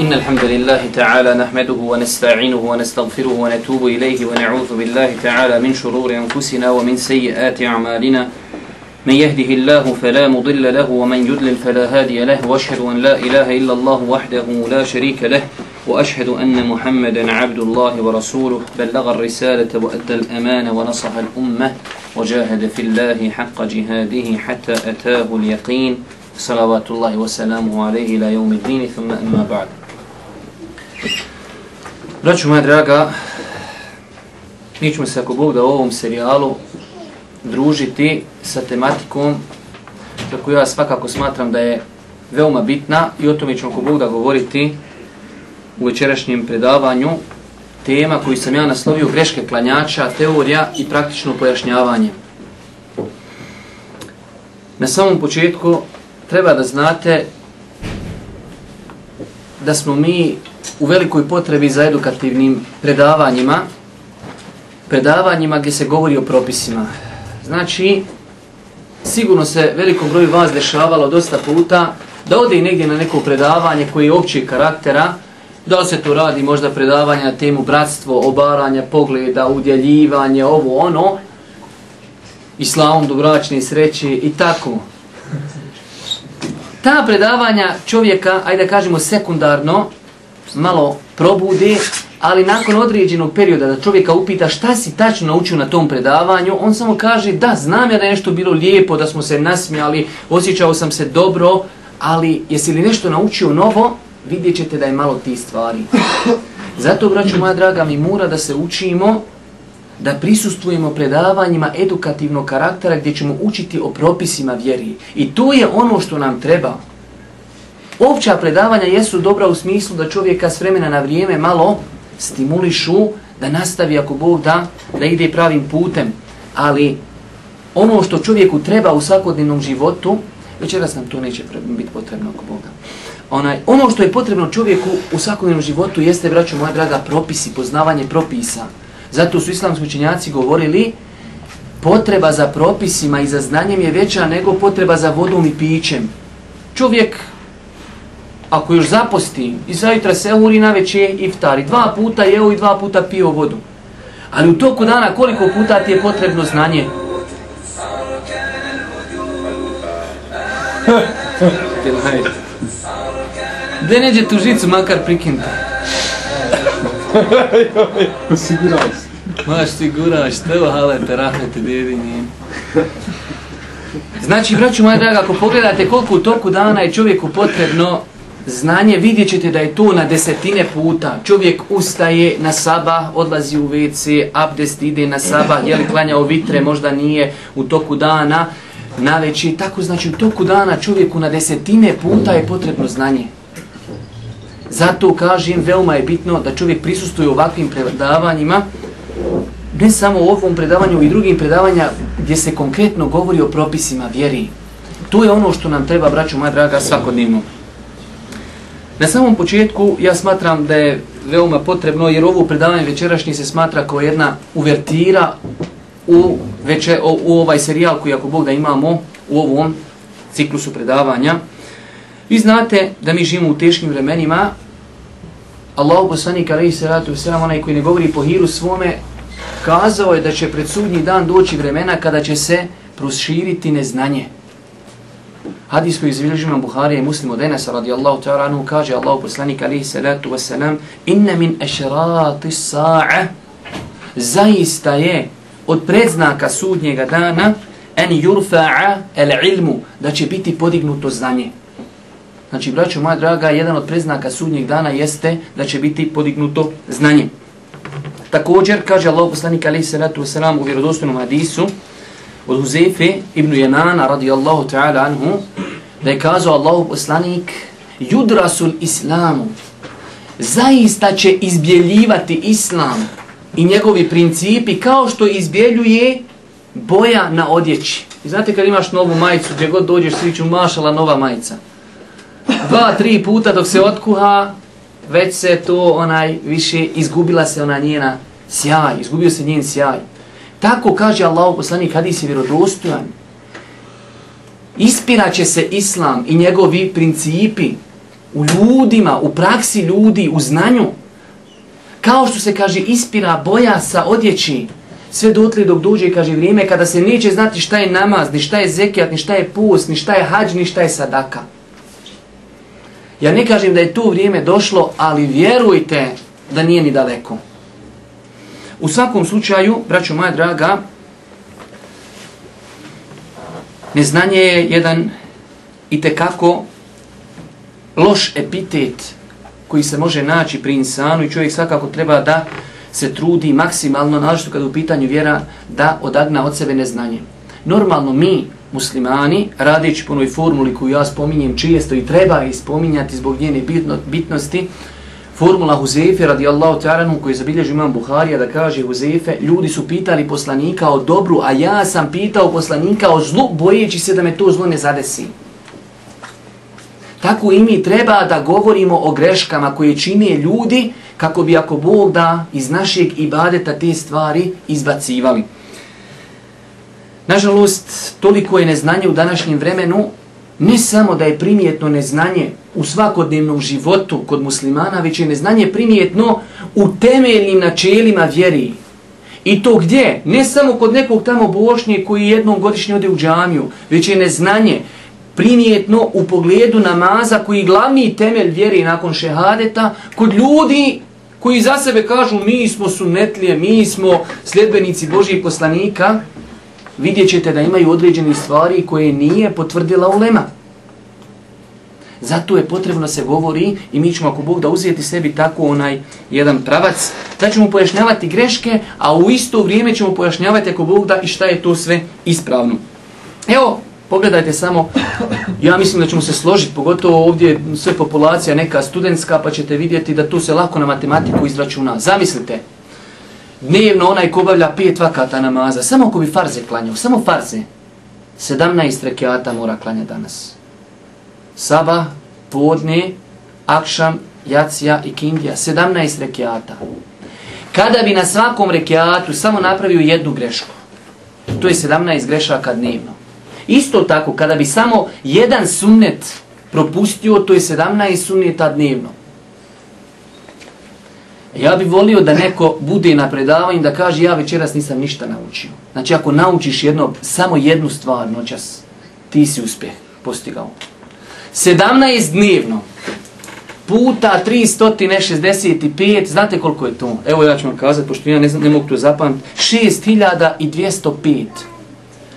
إن الحمد لله تعالى نحمده ونستعينه ونستغفره ونتوب إليه ونعوذ بالله تعالى من شرور أنفسنا ومن سيئات أعمالنا. من يهده الله فلا مضل له ومن يدلل فلا هادي له. وأشهد أن لا إله إلا الله وحده لا شريك له. وأشهد أن محمدا عبد الله ورسوله. بلغ الرسالة وأدى الأمان ونصح الأمة وجاهد في الله حق جهاده حتى أتاه اليقين. صلوات الله وسلامه عليه إلى يوم الدين. ثم أما بعد. Braću moja draga, mi ćemo se ako Bog da u ovom serijalu družiti sa tematikom za koju ja svakako smatram da je veoma bitna i o tome ćemo ako Bog da govoriti u večerašnjem predavanju tema koju sam ja naslovio greške klanjača, teorija i praktično pojašnjavanje. Na samom početku treba da znate da smo mi u velikoj potrebi za edukativnim predavanjima, predavanjima gdje se govori o propisima. Znači, sigurno se velikom broju vas dešavalo dosta puta da ode i negdje na neko predavanje koji je općeg karaktera, da se tu radi možda predavanja na temu bratstvo, obaranja, pogleda, udjeljivanje, ovo ono, islamom, dobračne sreće i tako. Ta predavanja čovjeka, ajde da kažemo sekundarno, malo probude, ali nakon određenog perioda da čovjeka upita šta si tačno naučio na tom predavanju, on samo kaže da, znam ja da je nešto bilo lijepo, da smo se nasmijali, osjećao sam se dobro, ali jesi li nešto naučio novo, vidjet ćete da je malo ti stvari. Zato, braću moja draga, mi mora da se učimo, da prisustujemo predavanjima edukativnog karaktera gdje ćemo učiti o propisima vjeri. I to je ono što nam treba. Opća predavanja jesu dobra u smislu da čovjeka s vremena na vrijeme malo stimulišu da nastavi ako Bog da, da ide pravim putem. Ali ono što čovjeku treba u svakodnevnom životu, večeras nam to neće biti potrebno ako Boga. Onaj, ono što je potrebno čovjeku u svakodnevnom životu jeste, braćo moja draga, propisi, poznavanje propisa. Zato su islamski učenjaci govorili potreba za propisima i za znanjem je veća nego potreba za vodom i pićem. Čovjek ako još zaposti i zajutra se uri na već je iftari, dva puta jeo i dva puta pio vodu. Ali u toku dana koliko puta ti je potrebno znanje? Gde neđe tu žicu makar prikinuti? Osigurao se. Maš siguraš, teo halete, rahmete, dedi njen. Znači, braću moja draga, ako pogledate koliko u toku dana je čovjeku potrebno znanje, vidjet ćete da je to na desetine puta. Čovjek ustaje na saba, odlazi u WC, abdest ide na saba, je li klanjao vitre, možda nije u toku dana, na veći. Tako znači u toku dana čovjeku na desetine puta je potrebno znanje. Zato kažem, veoma je bitno da čovjek prisustuje ovakvim predavanjima, ne samo u ovom predavanju i drugim predavanja gdje se konkretno govori o propisima vjeri. To je ono što nam treba, braću moja draga, svakodnevno. Na samom početku ja smatram da je veoma potrebno, jer ovo predavanje večerašnje se smatra kao jedna uvertira u, veče, u, u ovaj serijal koji ako Bog da imamo u ovom ciklusu predavanja. Vi znate da mi živimo u teškim vremenima. Allahu poslanik se salatu vesselam onaj koji ne govori po hiru svome kazao je da će pred sudnji dan doći vremena kada će se proširiti neznanje. Hadis koji izvilježi imam Buharija i muslim od Enesa radijallahu ta'ala anhu kaže Allahu poslanik alejhi salatu vesselam inna min ashrati sa'a zaista je od predznaka sudnjega dana en yurfa'a al-ilmu da će biti podignuto znanje. Znači, braćo moja draga, jedan od preznaka sudnjeg dana jeste da će biti podignuto znanje. Također, kaže Allah poslanik alaihi salatu wasalam u vjerodostojnom hadisu od Huzefe ibn Janana radijallahu ta'ala anhu da je kazao Allahu poslanik judrasul islamu zaista će izbjeljivati islam i njegovi principi kao što izbjeljuje boja na odjeći. I znate kad imaš novu majicu, gdje god dođeš svi ću mašala nova majica dva, tri puta dok se otkuha, već se to onaj više izgubila se ona njena sjaj, izgubio se njen sjaj. Tako kaže Allah poslanik hadis je vjerodostojan. Ispiraće se islam i njegovi principi u ljudima, u praksi ljudi, u znanju. Kao što se kaže ispira boja sa odjeći, sve dotli dok dođe, kaže vrijeme, kada se neće znati šta je namaz, ni šta je zekijat, ni šta je post, ni šta je hađ, ni šta je sadaka. Ja ne kažem da je to vrijeme došlo, ali vjerujte da nije ni daleko. U svakom slučaju, braćo moja draga, neznanje je jedan i tekako loš epitet koji se može naći pri insanu i čovjek svakako treba da se trudi maksimalno, našto kada u pitanju vjera, da odagna od sebe neznanje. Normalno mi, muslimani, radeći po onoj formuli koju ja spominjem čijesto i treba ispominjati zbog njene bitno, bitnosti, formula Huzefe radijallahu ta'ala koji zabilježi imam Buharija da kaže Huzefe, ljudi su pitali poslanika o dobru, a ja sam pitao poslanika o zlu, bojeći se da me to zlo ne zadesi. Tako i mi treba da govorimo o greškama koje čine ljudi kako bi ako Bog da iz našeg ibadeta te stvari izbacivali. Nažalost, toliko je neznanje u današnjem vremenu, ne samo da je primjetno neznanje u svakodnevnom životu kod muslimana, već je neznanje primjetno u temeljnim načelima vjeri. I to gdje? Ne samo kod nekog tamo bošnje koji jednom godišnje ode u džamiju, već je neznanje primjetno u pogledu namaza koji glavni temelj vjeri nakon šehadeta kod ljudi koji za sebe kažu mi smo sunetlije, mi smo sljedbenici Božijeg poslanika, vidjet ćete da imaju određene stvari koje nije potvrdila ulema. Zato je potrebno se govori i mi ćemo ako Bog da uzijeti sebi tako onaj jedan pravac, da ćemo pojašnjavati greške, a u isto vrijeme ćemo pojašnjavati ako Bog da i šta je to sve ispravno. Evo, pogledajte samo, ja mislim da ćemo se složiti, pogotovo ovdje sve populacija neka studentska, pa ćete vidjeti da tu se lako na matematiku izračuna. Zamislite, dnevno onaj ko obavlja pet vakata namaza, samo ko bi farze klanjao, samo farze, 17 rekiata mora klanja danas. Saba, podne, akšam, jacija i kindija, 17 rekiata. Kada bi na svakom rekiatu samo napravio jednu grešku, to je 17 grešaka dnevno. Isto tako, kada bi samo jedan sunnet propustio, to je 17 sunneta dnevno. Ja bih volio da neko bude na predavanju da kaže ja večeras nisam ništa naučio. Znači ako naučiš jedno, samo jednu stvar noćas, ti si uspjeh postigao. 17 dnevno puta 365, znate koliko je to? Evo ja ću vam kazati, pošto ja ne, znam, ne mogu to zapamtiti, 6205.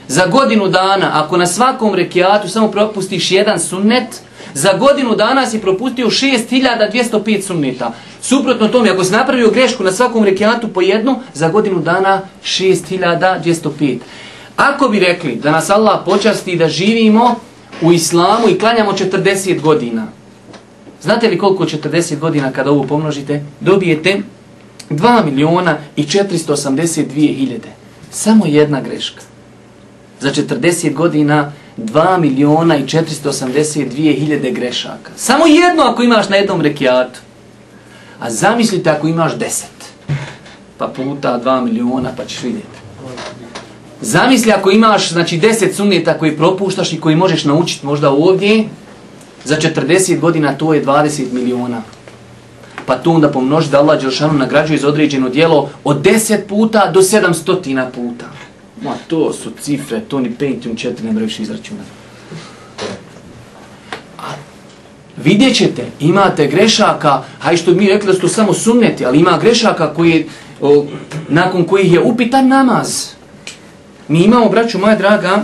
Za godinu dana, ako na svakom rekiatu samo propustiš jedan sunnet, za godinu dana si propustio 6205 sunneta. Suprotno tome, ako si napravio grešku na svakom rekiatu po jednu, za godinu dana 6205. Ako bi rekli da nas Allah počasti da živimo u islamu i klanjamo 40 godina, znate li koliko 40 godina kada ovo pomnožite? Dobijete 2 miliona i 482 hiljede. Samo jedna greška. Za 40 godina 2 miliona i 482 hiljede grešaka. Samo jedno ako imaš na jednom rekiatu. A zamislite ako imaš 10. Pa puta 2 miliona pa ćeš vidjeti. Zamisli ako imaš znači 10 sunneta koji propuštaš i koji možeš naučiti možda ovdje. Za 40 godina to je 20 miliona. Pa to onda pomnoži da Allah Đelšanu nagrađuje za određeno dijelo od 10 puta do 700 puta. Ma to su cifre, to ni Pentium 4 ne mreviš izračunati. Vidjet ćete, imate grešaka, haj što mi rekli da su to samo sumneti, ali ima grešaka koji, o, nakon kojih je upitan namaz. Mi imamo, braću moja draga,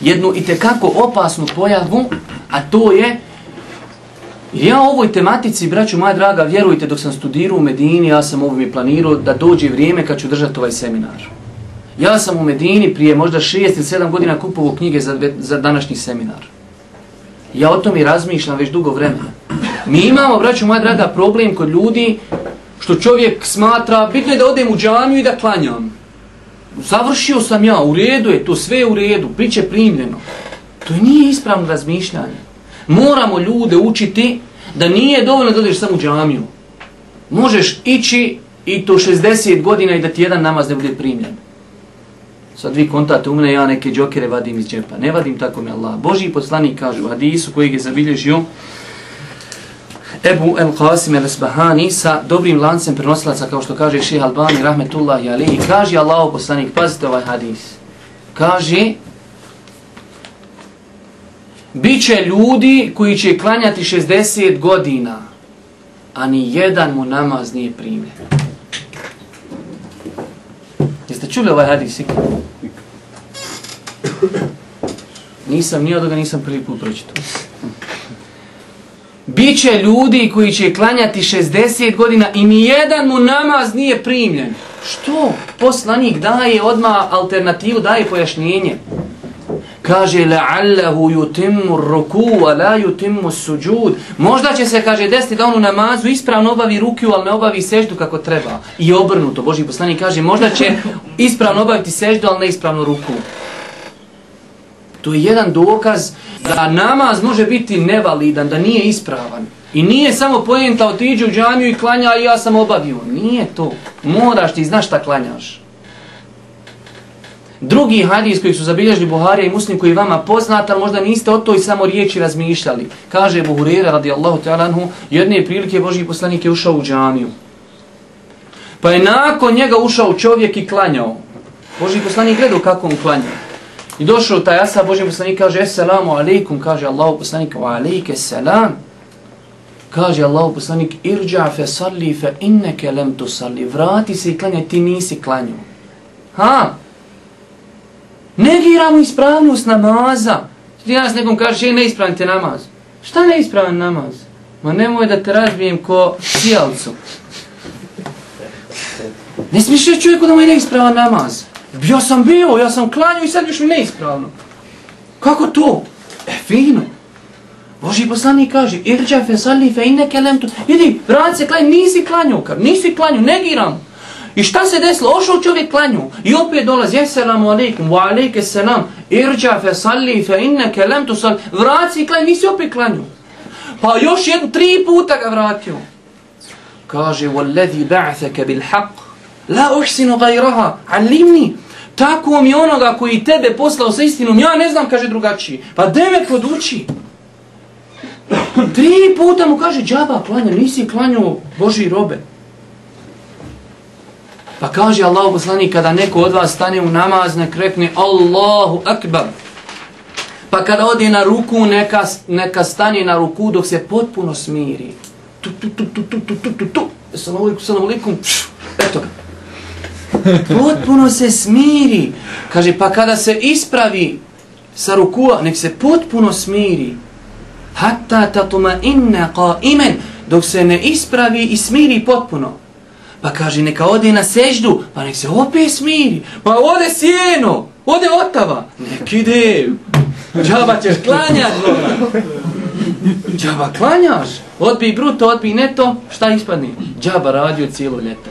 jednu i tekako opasnu pojavu, a to je, ja o ovoj tematici, braću moja draga, vjerujte, dok sam studirao u Medini, ja sam ovo mi planirao da dođe vrijeme kad ću držati ovaj seminar. Ja sam u Medini prije možda šest ili sedam godina kupovao knjige za, za današnji seminar. Ja o tom i razmišljam već dugo vremena. Mi imamo, braću moja draga, problem kod ljudi što čovjek smatra, bitno je da odem u džamiju i da klanjam. Završio sam ja, u redu je, to sve je u redu, priče primljeno. To nije ispravno razmišljanje. Moramo ljude učiti da nije dovoljno da odeš samo u džamiju. Možeš ići i to 60 godina i da ti jedan namaz ne bude primljen. Sad vi kontate u mene, ja neke džokere vadim iz džepa. Ne vadim tako mi Allah. Boži poslanik kaže u hadisu kojeg je zabilježio Ebu El Qasim El Esbahani sa dobrim lancem prenosilaca, kao što kaže Ših Albani, rahmetullahi alihi, kaže Allah poslanik, pazite ovaj hadis, kaže, Biće ljudi koji će klanjati 60 godina, a ni jedan mu namaz nije primljen. Jeste čuli ovaj hadis? Nisam, ni od toga nisam prvi put pročitao. Biće ljudi koji će klanjati 60 godina i ni jedan mu namaz nije primljen. Što? Poslanik daje odma alternativu, daje pojašnjenje. Kaže la'allahu yutimmu ruku wa la yutimmu sujud. Možda će se kaže desiti da on u namazu ispravno obavi ruku, al ne obavi seždu kako treba. I obrnuto, Boži poslanik kaže, možda će ispravno obaviti seždu, al ne ispravno ruku. To je jedan dokaz da namaz može biti nevalidan, da nije ispravan. I nije samo pojenta otiđu u džamiju i klanja i ja sam obavio. Nije to. Moraš ti znaš šta klanjaš. Drugi hadis koji su zabilježili Buharija i Muslim koji vama poznat, ali možda niste o toj samo riječi razmišljali. Kaže Buhurera radijallahu ta'ala anhu, jedne prilike Boži poslanik je ušao u džamiju. Pa je nakon njega ušao čovjek i klanjao. Boži poslanik gledao kako on klanjao. I došao taj asa, Božji poslanik kaže, Esselamu alaikum, kaže Allahu poslanik, wa alaike selam. Kaže Allahu poslanik, irđa fe salli fe inneke lem tu salli. Vrati se i klanjaj, ti nisi klanjao. Ha? Negiramo ispravnost namaza. Ti nas nekom kažeš, je neispravite namaz. Šta neispravan namaz? Ma nemoj da te razbijem ko sjelcu. Ne smiješ čovjeku da mu je neispravan namaz. Ja sam bio, ja sam klanio i sad još mi neispravno. Kako to? E, fino. Boži poslanik kaže, irđa fe salli fe inne kelemtu. Idi, vrati se klanj, nisi klanio, kar, nisi klanio, negiram. I šta se desilo? Ošao čovjek klanju. I opet dolazi, jeselamu alaikum, wa alaike selam, irđa fe salli fe inne kelemtu salli. Vrati se klanj, nisi opet klanju. Pa još jednu, tri puta ga vratio. Kaže, والذي بعثك بالحق la uhsinu gajraha, alimni. Tako mi onoga koji tebe poslao sa istinom, ja ne znam, kaže drugačiji. Pa de me poduči. Tri puta mu kaže, džaba klanja, nisi klanjao Boži robe. Pa kaže Allah poslani, kada neko od vas stane u namaz, nek rekne Allahu akbar. Pa kada ode na ruku, neka, neka stane na ruku dok se potpuno smiri. Tu, tu, tu, tu, tu, tu, tu, tu, tu. Assalamu alaikum, assalamu alaikum. Eto ga. Potpuno se smiri. Kaže, pa kada se ispravi sa rukua, nek se potpuno smiri. Hatta tatuma inna qa imen. Dok se ne ispravi i smiri potpuno. Pa kaže, neka ode na seždu, pa nek se opet smiri. Pa ode sjeno, ode otava. Nek ide. Džaba ćeš klanjati. Džaba klanjaš. Odbi bruto, odbi neto. Šta ispadne? Džaba radio cijelo ljeto.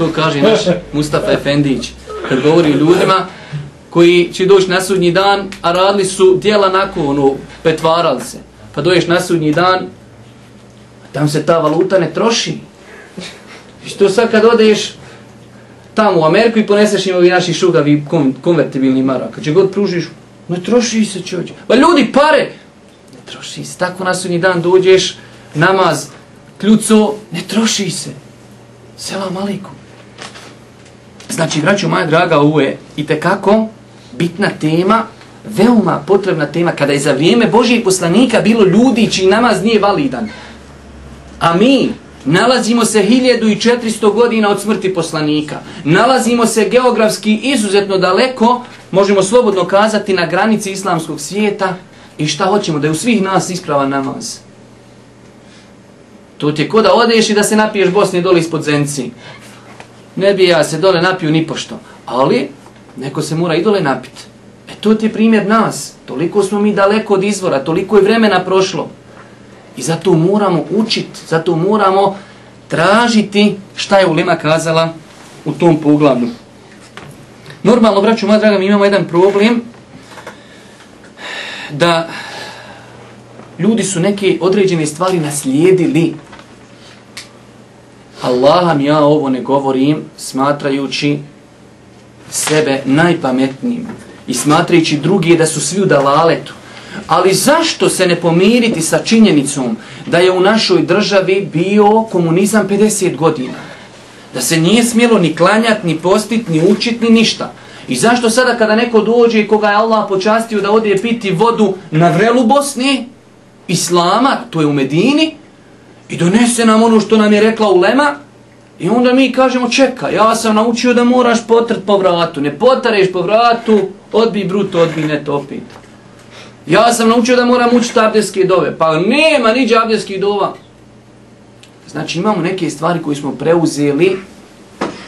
To kaže naš Mustafa Efendić. Kad govori ljudima koji će doći na sudnji dan, a radili su dijela nakon, ono, petvarali se. Pa doješ na sudnji dan, tam se ta valuta ne troši. I što sad kad odeš tamo u Ameriku i poneseš im ovi naši šugavi kon, konvertibilni marak, kad će god pružiš, ne troši se čođe. Pa ljudi, pare! Ne troši se. Tako na sudnji dan dođeš, namaz, kljuco, ne troši se. Selam alikum. Znači, braću moja draga, ovo je i tekako bitna tema, veoma potrebna tema, kada je za vrijeme Božijeg poslanika bilo ljudi čiji namaz nije validan. A mi nalazimo se 1400 godina od smrti poslanika. Nalazimo se geografski izuzetno daleko, možemo slobodno kazati, na granici islamskog svijeta. I šta hoćemo? Da je u svih nas isprava namaz. To ti je ko da odeš i da se napiješ Bosni dole ispod zenci ne bi ja se dole napio ni pošto. Ali, neko se mora i dole napit. E to ti je primjer nas. Toliko smo mi daleko od izvora, toliko je vremena prošlo. I zato moramo učiti, zato moramo tražiti šta je Ulema kazala u tom poglavlju. Normalno, braću moja draga, mi imamo jedan problem da ljudi su neke određene stvari naslijedili Allaham ja ovo ne govorim smatrajući sebe najpametnijim i smatrajući drugi da su svi u dalaletu. Ali zašto se ne pomiriti sa činjenicom da je u našoj državi bio komunizam 50 godina? Da se nije smjelo ni klanjati, ni postiti, ni učiti, ni ništa. I zašto sada kada neko dođe i koga je Allah počastio da odje piti vodu na vrelu Bosni, Islama, to je u Medini, i donese nam ono što nam je rekla Ulema, i onda mi kažemo čeka, ja sam naučio da moraš potrt po vratu, ne potareš po vratu, odbi bruto, odbi ne topit. Ja sam naučio da moram učiti abdeske dove, pa nema niđe abdeskih dova. Znači imamo neke stvari koje smo preuzeli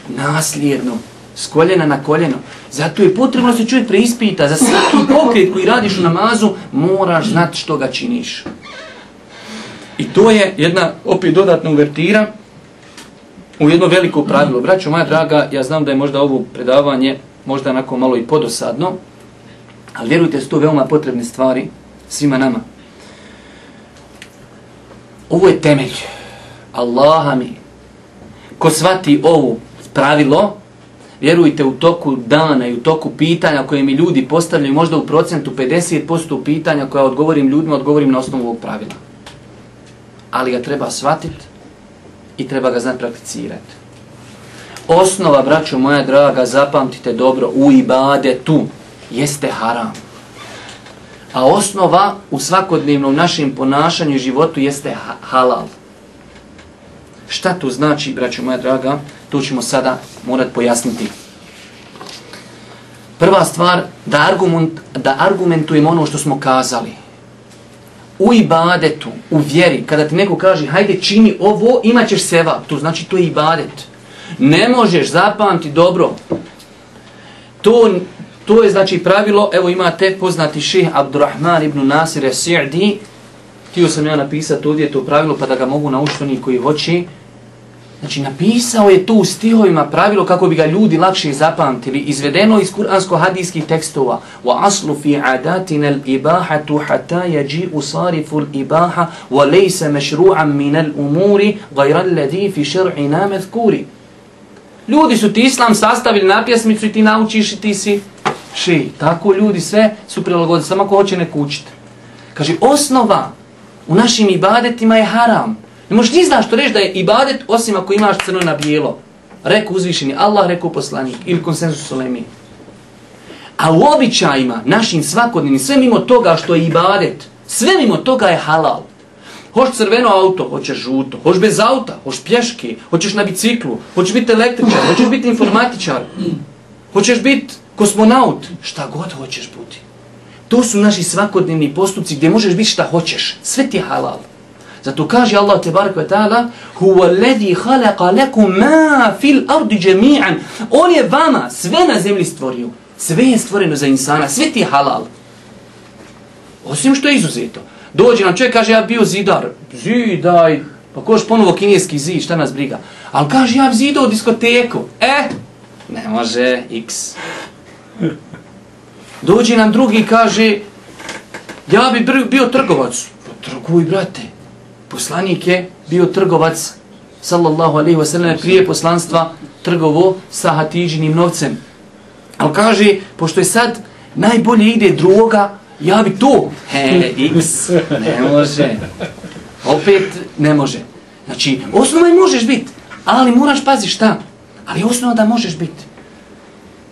nasljedno, s koljena na koljeno. Zato je potrebno da se čovjek preispita. Za svaki pokret koji radiš u namazu, moraš znati što ga činiš. I to je jedna opet dodatna uvertira u jedno veliko pravilo. Braćo moja draga, ja znam da je možda ovo predavanje možda onako malo i podosadno, ali vjerujte su to veoma potrebne stvari svima nama. Ovo je temelj. Allaha mi. Ko svati ovo pravilo, vjerujte u toku dana i u toku pitanja koje mi ljudi postavljaju, možda u procentu 50% pitanja koja odgovorim ljudima, odgovorim na osnovu ovog pravila. Ali ga treba shvatiti i treba ga znati prakticirati. Osnova, braćo moja draga, zapamtite dobro, u ibadetu jeste haram. A osnova u svakodnevnom našem ponašanju i životu jeste halal. Šta to znači, braćo moja draga? To ćemo sada morat pojasniti. Prva stvar, da, argument, da argumentujemo ono što smo kazali. U ibadetu, u vjeri, kada ti neko kaže, hajde čini ovo, imat ćeš seva. To znači, to je ibadet. Ne možeš zapamti dobro. To, to je znači pravilo, evo imate poznati ših Abdurrahman ibn Nasir Sirdi, htio sam ja napisati ovdje to pravilo pa da ga mogu naučiti oni koji hoće. Znači, napisao je tu u stihovima pravilo kako bi ga ljudi lakše zapamtili, izvedeno iz kuransko-hadijskih tekstova. Wa aslu fi adatina al-ibahatu hatta yaji usarifu al-ibaha wa laysa mashru'an min al-umuri ghayra alladhi fi shar'ina madhkuri. Ljudi su ti islam sastavili na pjesmicu i ti naučiš i ti si ši. Tako ljudi sve su prilagodili, samo ko hoće ne kućiti. Kaže, osnova u našim ibadetima je haram. Ne možeš ni znaš što reći da je ibadet osim ako imaš crno na bijelo. Reku uzvišeni Allah, reku poslanik ili konsensus Solemi. A u običajima, našim svakodnevnim, sve mimo toga što je ibadet, sve mimo toga je halal. Hoš crveno auto, hoćeš žuto. Hoš bez auta, hoš pješke, hoćeš na biciklu, hoćeš biti električar, hoćeš biti informatičar, hoćeš biti kosmonaut, šta god hoćeš biti. To su naši svakodnevni postupci gdje možeš biti šta hoćeš. Sve ti je halal. Zato kaže Allah tebarek ve taala huwa alladhi khalaqa lakum ma fil ardi jami'an. On je vama sve na zemlji stvorio. Sve je stvoreno za insana, sve ti je halal. Osim što je izuzeto. Dođe nam čovjek, kaže, ja bio zidar. Zidaj. Pa koš ponovo kineski zid, šta nas briga? Ali kaže, ja zidao diskoteku. E, ne može, x. Dođe nam drugi, kaže, ja bi bio trgovac. Pa trguj, brate poslanik je bio trgovac sallallahu alaihi wa sallam prije poslanstva trgovo sa hatiđinim novcem. Ali kaže, pošto je sad najbolje ide druga, ja bi to. He, x, ne može. Opet ne može. Znači, osnova je možeš biti, ali moraš pazi šta. Ali osnova da možeš biti.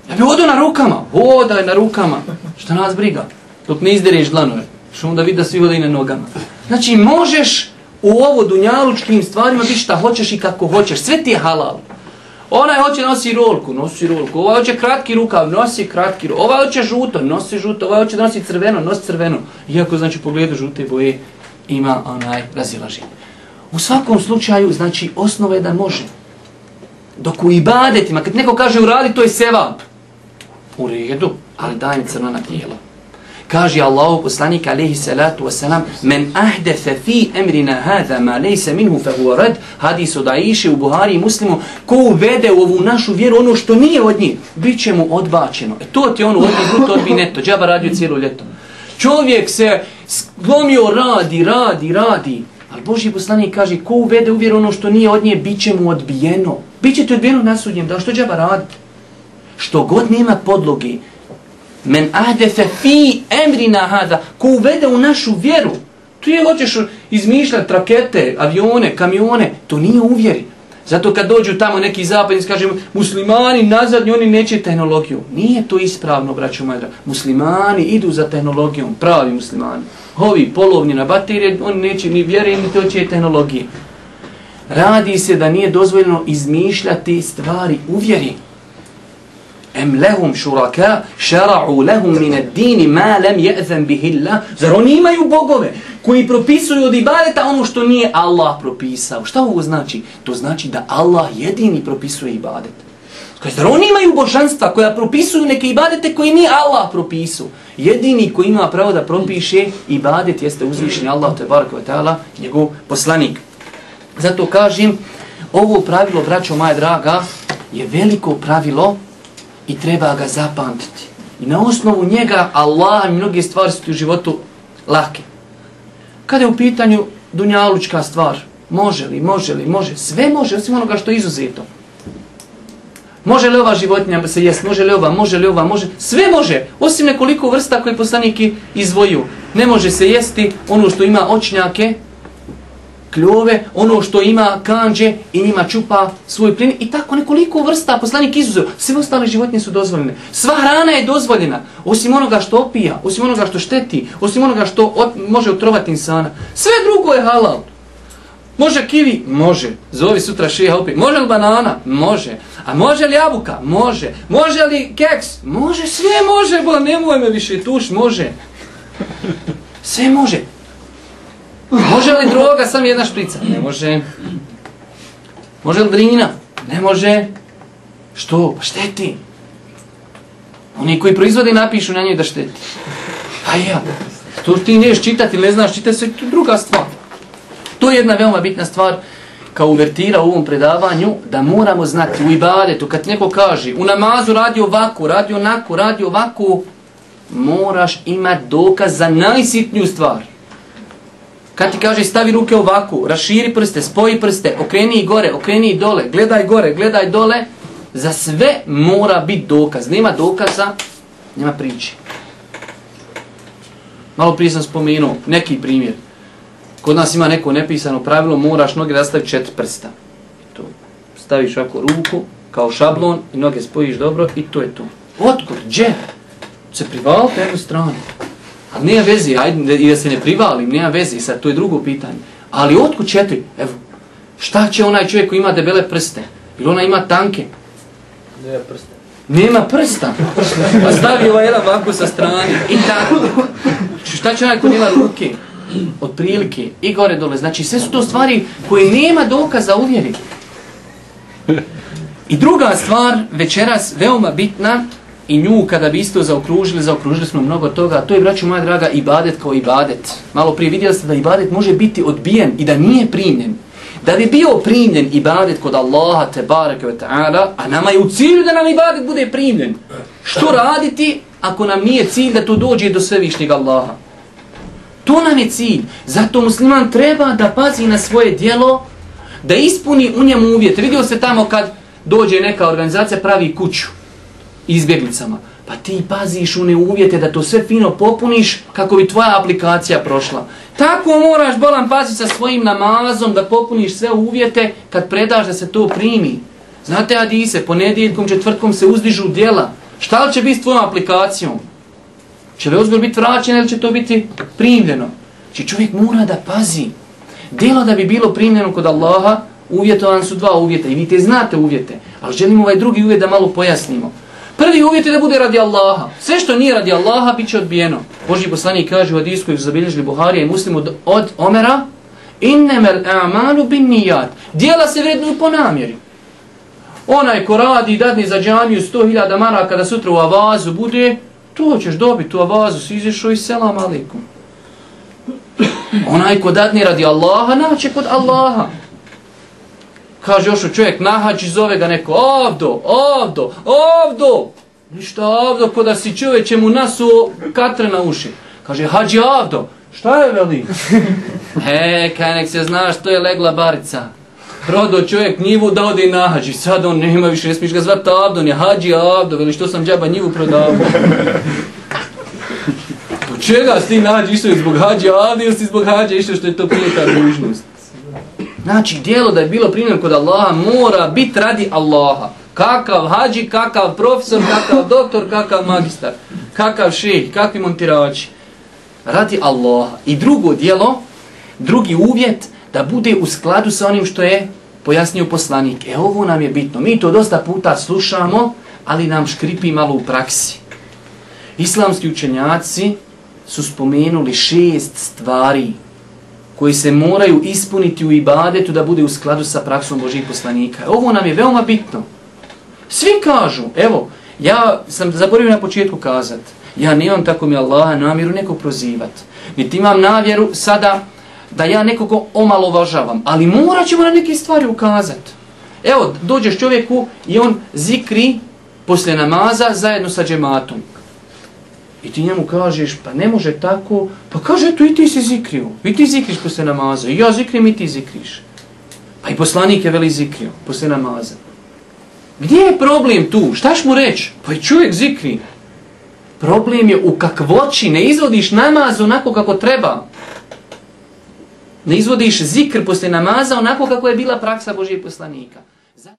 Ja bi odo na rukama, hodaj na rukama. Šta nas briga? Dok ne izdereš dlanove. Što onda vidi da svi hodaj na nogama. Znači, možeš u ovo dunjalučkim stvarima biti šta hoćeš i kako hoćeš. Sve ti je halal. Ona hoće nosi rolku, nosi rolku. Ova hoće kratki rukav, nosi kratki rukav. Ova hoće žuto, nosi žuto. Ova hoće nosi crveno, nosi crveno. Iako, znači, pogledu žute boje ima onaj razilaženje. U svakom slučaju, znači, osnova je da može. Dok u ibadetima, kad neko kaže uradi, to je sevap. U redu, ali daj mi crno na tijelo. Kaže Allahu poslanik alejhi salatu vesselam men ahdatha fi amrina hadha ma laysa minhu fa huwa rad. Hadis od Aisha u Buhari i Muslimu ko uvede u ovu našu vjeru ono što nije od nje, biće mu odbačeno. E to ti ono od njih to odbi neto. Džaba radio cijelo ljeto. Čovjek se slomio radi radi radi. Ali Božji poslanik kaže ko uvede u vjeru ono što nije od nje biće mu odbijeno. Biće ti odbijeno na sudnjem da što džaba radi? Što god nema podlogi, Men ahdefe fi emrina hada, ko uvede u našu vjeru. Tu je hoćeš izmišljati rakete, avione, kamione, to nije uvjeri. Zato kad dođu tamo neki zapadnici, kažemo, muslimani nazadnji, oni neće tehnologiju. Nije to ispravno, braću moja Muslimani idu za tehnologijom, pravi muslimani. Ovi polovni na baterije, oni neće ni vjere, ni to će tehnologije. Radi se da nije dozvoljeno izmišljati stvari u vjeri. Em lehum šuraka šara'u lehum mine dini ma lem je'zem bihilla. Zar oni imaju bogove koji propisuju od ibadeta ono što nije Allah propisao? Šta ovo znači? To znači da Allah jedini propisuje ibadet. Zar oni imaju božanstva koja propisuju neke ibadete koji nije Allah propisao? Jedini koji ima pravo da propiše ibadet jeste uzvišeni Allah, te barak ta'ala, njegov poslanik. Zato kažem, ovo pravilo, braćo moja draga, je veliko pravilo i treba ga zapamtiti. I na osnovu njega Allah i mnoge stvari su u životu lake. Kada je u pitanju dunjalučka stvar, može li, može li, može, sve može, osim onoga što je izuzeto. Može li ova životinja se jest, može li ova, može li ova, može, sve može, osim nekoliko vrsta koje poslaniki izvoju. Ne može se jesti ono što ima očnjake, kljove, ono što ima kanđe i njima čupa svoj plin i tako nekoliko vrsta poslanik izuzeo. Sve ostale životinje su dozvoljene. Sva hrana je dozvoljena, osim onoga što opija, osim onoga što šteti, osim onoga što ot, može otrovati insana. Sve drugo je halal. Može kivi? Može. Zovi sutra šeha opet. Može li banana? Može. A može li jabuka? Može. Može li keks? Može. Sve može, bo nemoj me više tuš. Može. Sve može. Može li droga sam jedna šprica? Ne može. Može li drina? Ne može. Što? Pa šteti. Oni koji proizvode napišu na njoj da šteti. Pa ja. To ti neš čitati, ne znaš čitati, sve to druga stvar. To je jedna veoma bitna stvar kao uvertira u ovom predavanju, da moramo znati u ibadetu, kad neko kaže u namazu radi ovako, radi onako, radi ovako, moraš imati dokaz za najsitniju stvar. Kad ti kaže stavi ruke ovako, raširi prste, spoji prste, okreni i gore, okreni i dole, gledaj gore, gledaj dole, za sve mora biti dokaz. Nema dokaza, nema priče. Malo prije sam spomenuo neki primjer. Kod nas ima neko nepisano pravilo, moraš noge da stavi četiri prsta. To. Staviš ovako ruku, kao šablon, i noge spojiš dobro, i to je to. Otkud? Gdje? Se privalite jednu stranu. A nema veze, ajde, i da se ne privalim, nema veze, sad to je drugo pitanje. Ali otkud četiri? Evo, šta će onaj čovjek koji ima debele prste? Ili ona ima tanke? Nema prsta. Nema prsta. Pa stavi ovaj jedan ovako sa strane. I tako. Šta će onaj koji ima ruke? Od prilike. I gore dole. Znači sve su to stvari koje nema dokaza uvjeri. I druga stvar, večeras, veoma bitna, i nju kada bi isto zaokružili, zaokružili smo mnogo toga, to je, braću moja draga, ibadet kao ibadet. Malo prije vidjeli ste da ibadet može biti odbijen i da nije primljen. Da bi bio primljen ibadet kod Allaha, te barake ve ta'ala, a nama je u cilju da nam ibadet bude primljen. Što raditi ako nam nije cilj da to dođe do svevišnjeg Allaha? To nam je cilj. Zato musliman treba da pazi na svoje dijelo, da ispuni u njemu uvjete. Vidio se tamo kad dođe neka organizacija, pravi kuću izbjeglicama. Pa ti paziš u neuvjete da to sve fino popuniš kako bi tvoja aplikacija prošla. Tako moraš bolan paziti sa svojim namazom da popuniš sve uvjete kad predaš da se to primi. Znate Adise, ponedjeljkom, četvrtkom se uzdižu djela. Šta li će biti s tvojom aplikacijom? Će li ozgor biti vraćen ili će to biti primljeno? Či čovjek mora da pazi. Djelo da bi bilo primljeno kod Allaha, uvjetovan su dva uvjeta i vi te znate uvjete. Ali želimo ovaj drugi uvjet da malo pojasnimo. Prvi uvjet je da bude radi Allaha. Sve što nije radi Allaha, bit će odbijeno. Boži poslanik kaže u hadisku koji su zabilježili Buharija i muslimu od, od Omera, innemel a'malu bin nijad. Dijela se vrednuju po namjeri. Onaj ko radi dadni za džamiju 100.000 maraka kada sutra u avazu bude, to ćeš dobiti u avazu, si izišao i selam alikum. Onaj ko dadni radi Allaha, naće kod Allaha. Kaže još čovjek nahađi, zove ga neko, ovdo, ovdo, ovdo. Ništa ovdo, ko da si čovječe mu nasu katre na uši. Kaže, hađi ovdo. Šta je veli? He, kaj nek se zna što je legla barica. Prodo čovjek njivu da ode na hađi. Sad on nema više, ne smiješ ga zvati Abdon, je hađi Abdo, veli što sam džaba njivu prodavao. Po čega si ti nađi išao zbog hađi Abdo ili si zbog hađa išao što je to pijeta dužnost? Znači, dijelo da je bilo primljeno kod Allaha mora biti radi Allaha. Kakav hađi, kakav profesor, kakav doktor, kakav magistar, kakav šejh, kakvi montirači. Radi Allaha. I drugo dijelo, drugi uvjet, da bude u skladu sa onim što je pojasnio poslanik. E ovo nam je bitno. Mi to dosta puta slušamo, ali nam škripi malo u praksi. Islamski učenjaci su spomenuli šest stvari koji se moraju ispuniti u ibadetu da bude u skladu sa praksom Božih poslanika. Ovo nam je veoma bitno. Svi kažu, evo, ja sam zaboravio na početku kazat, ja nemam tako mi Allaha namjeru nekog prozivat. Niti imam navjeru sada da ja nekoga omalovažavam, ali morat ćemo na neke stvari ukazati. Evo, dođeš čovjeku i on zikri poslije namaza zajedno sa džematom. I ti njemu kažeš, pa ne može tako, pa kaže, eto i ti si zikrio, i ti zikriš posle namaza, i ja zikrim i ti zikriš. Pa i poslanik je veli zikrio posle namaza. Gdje je problem tu? Štaš mu reći? Pa i čovjek zikri. Problem je u kakvoći, ne izvodiš namaz onako kako treba ne izvodiš zikr posle namaza onako kako je bila praksa Božijeg poslanika.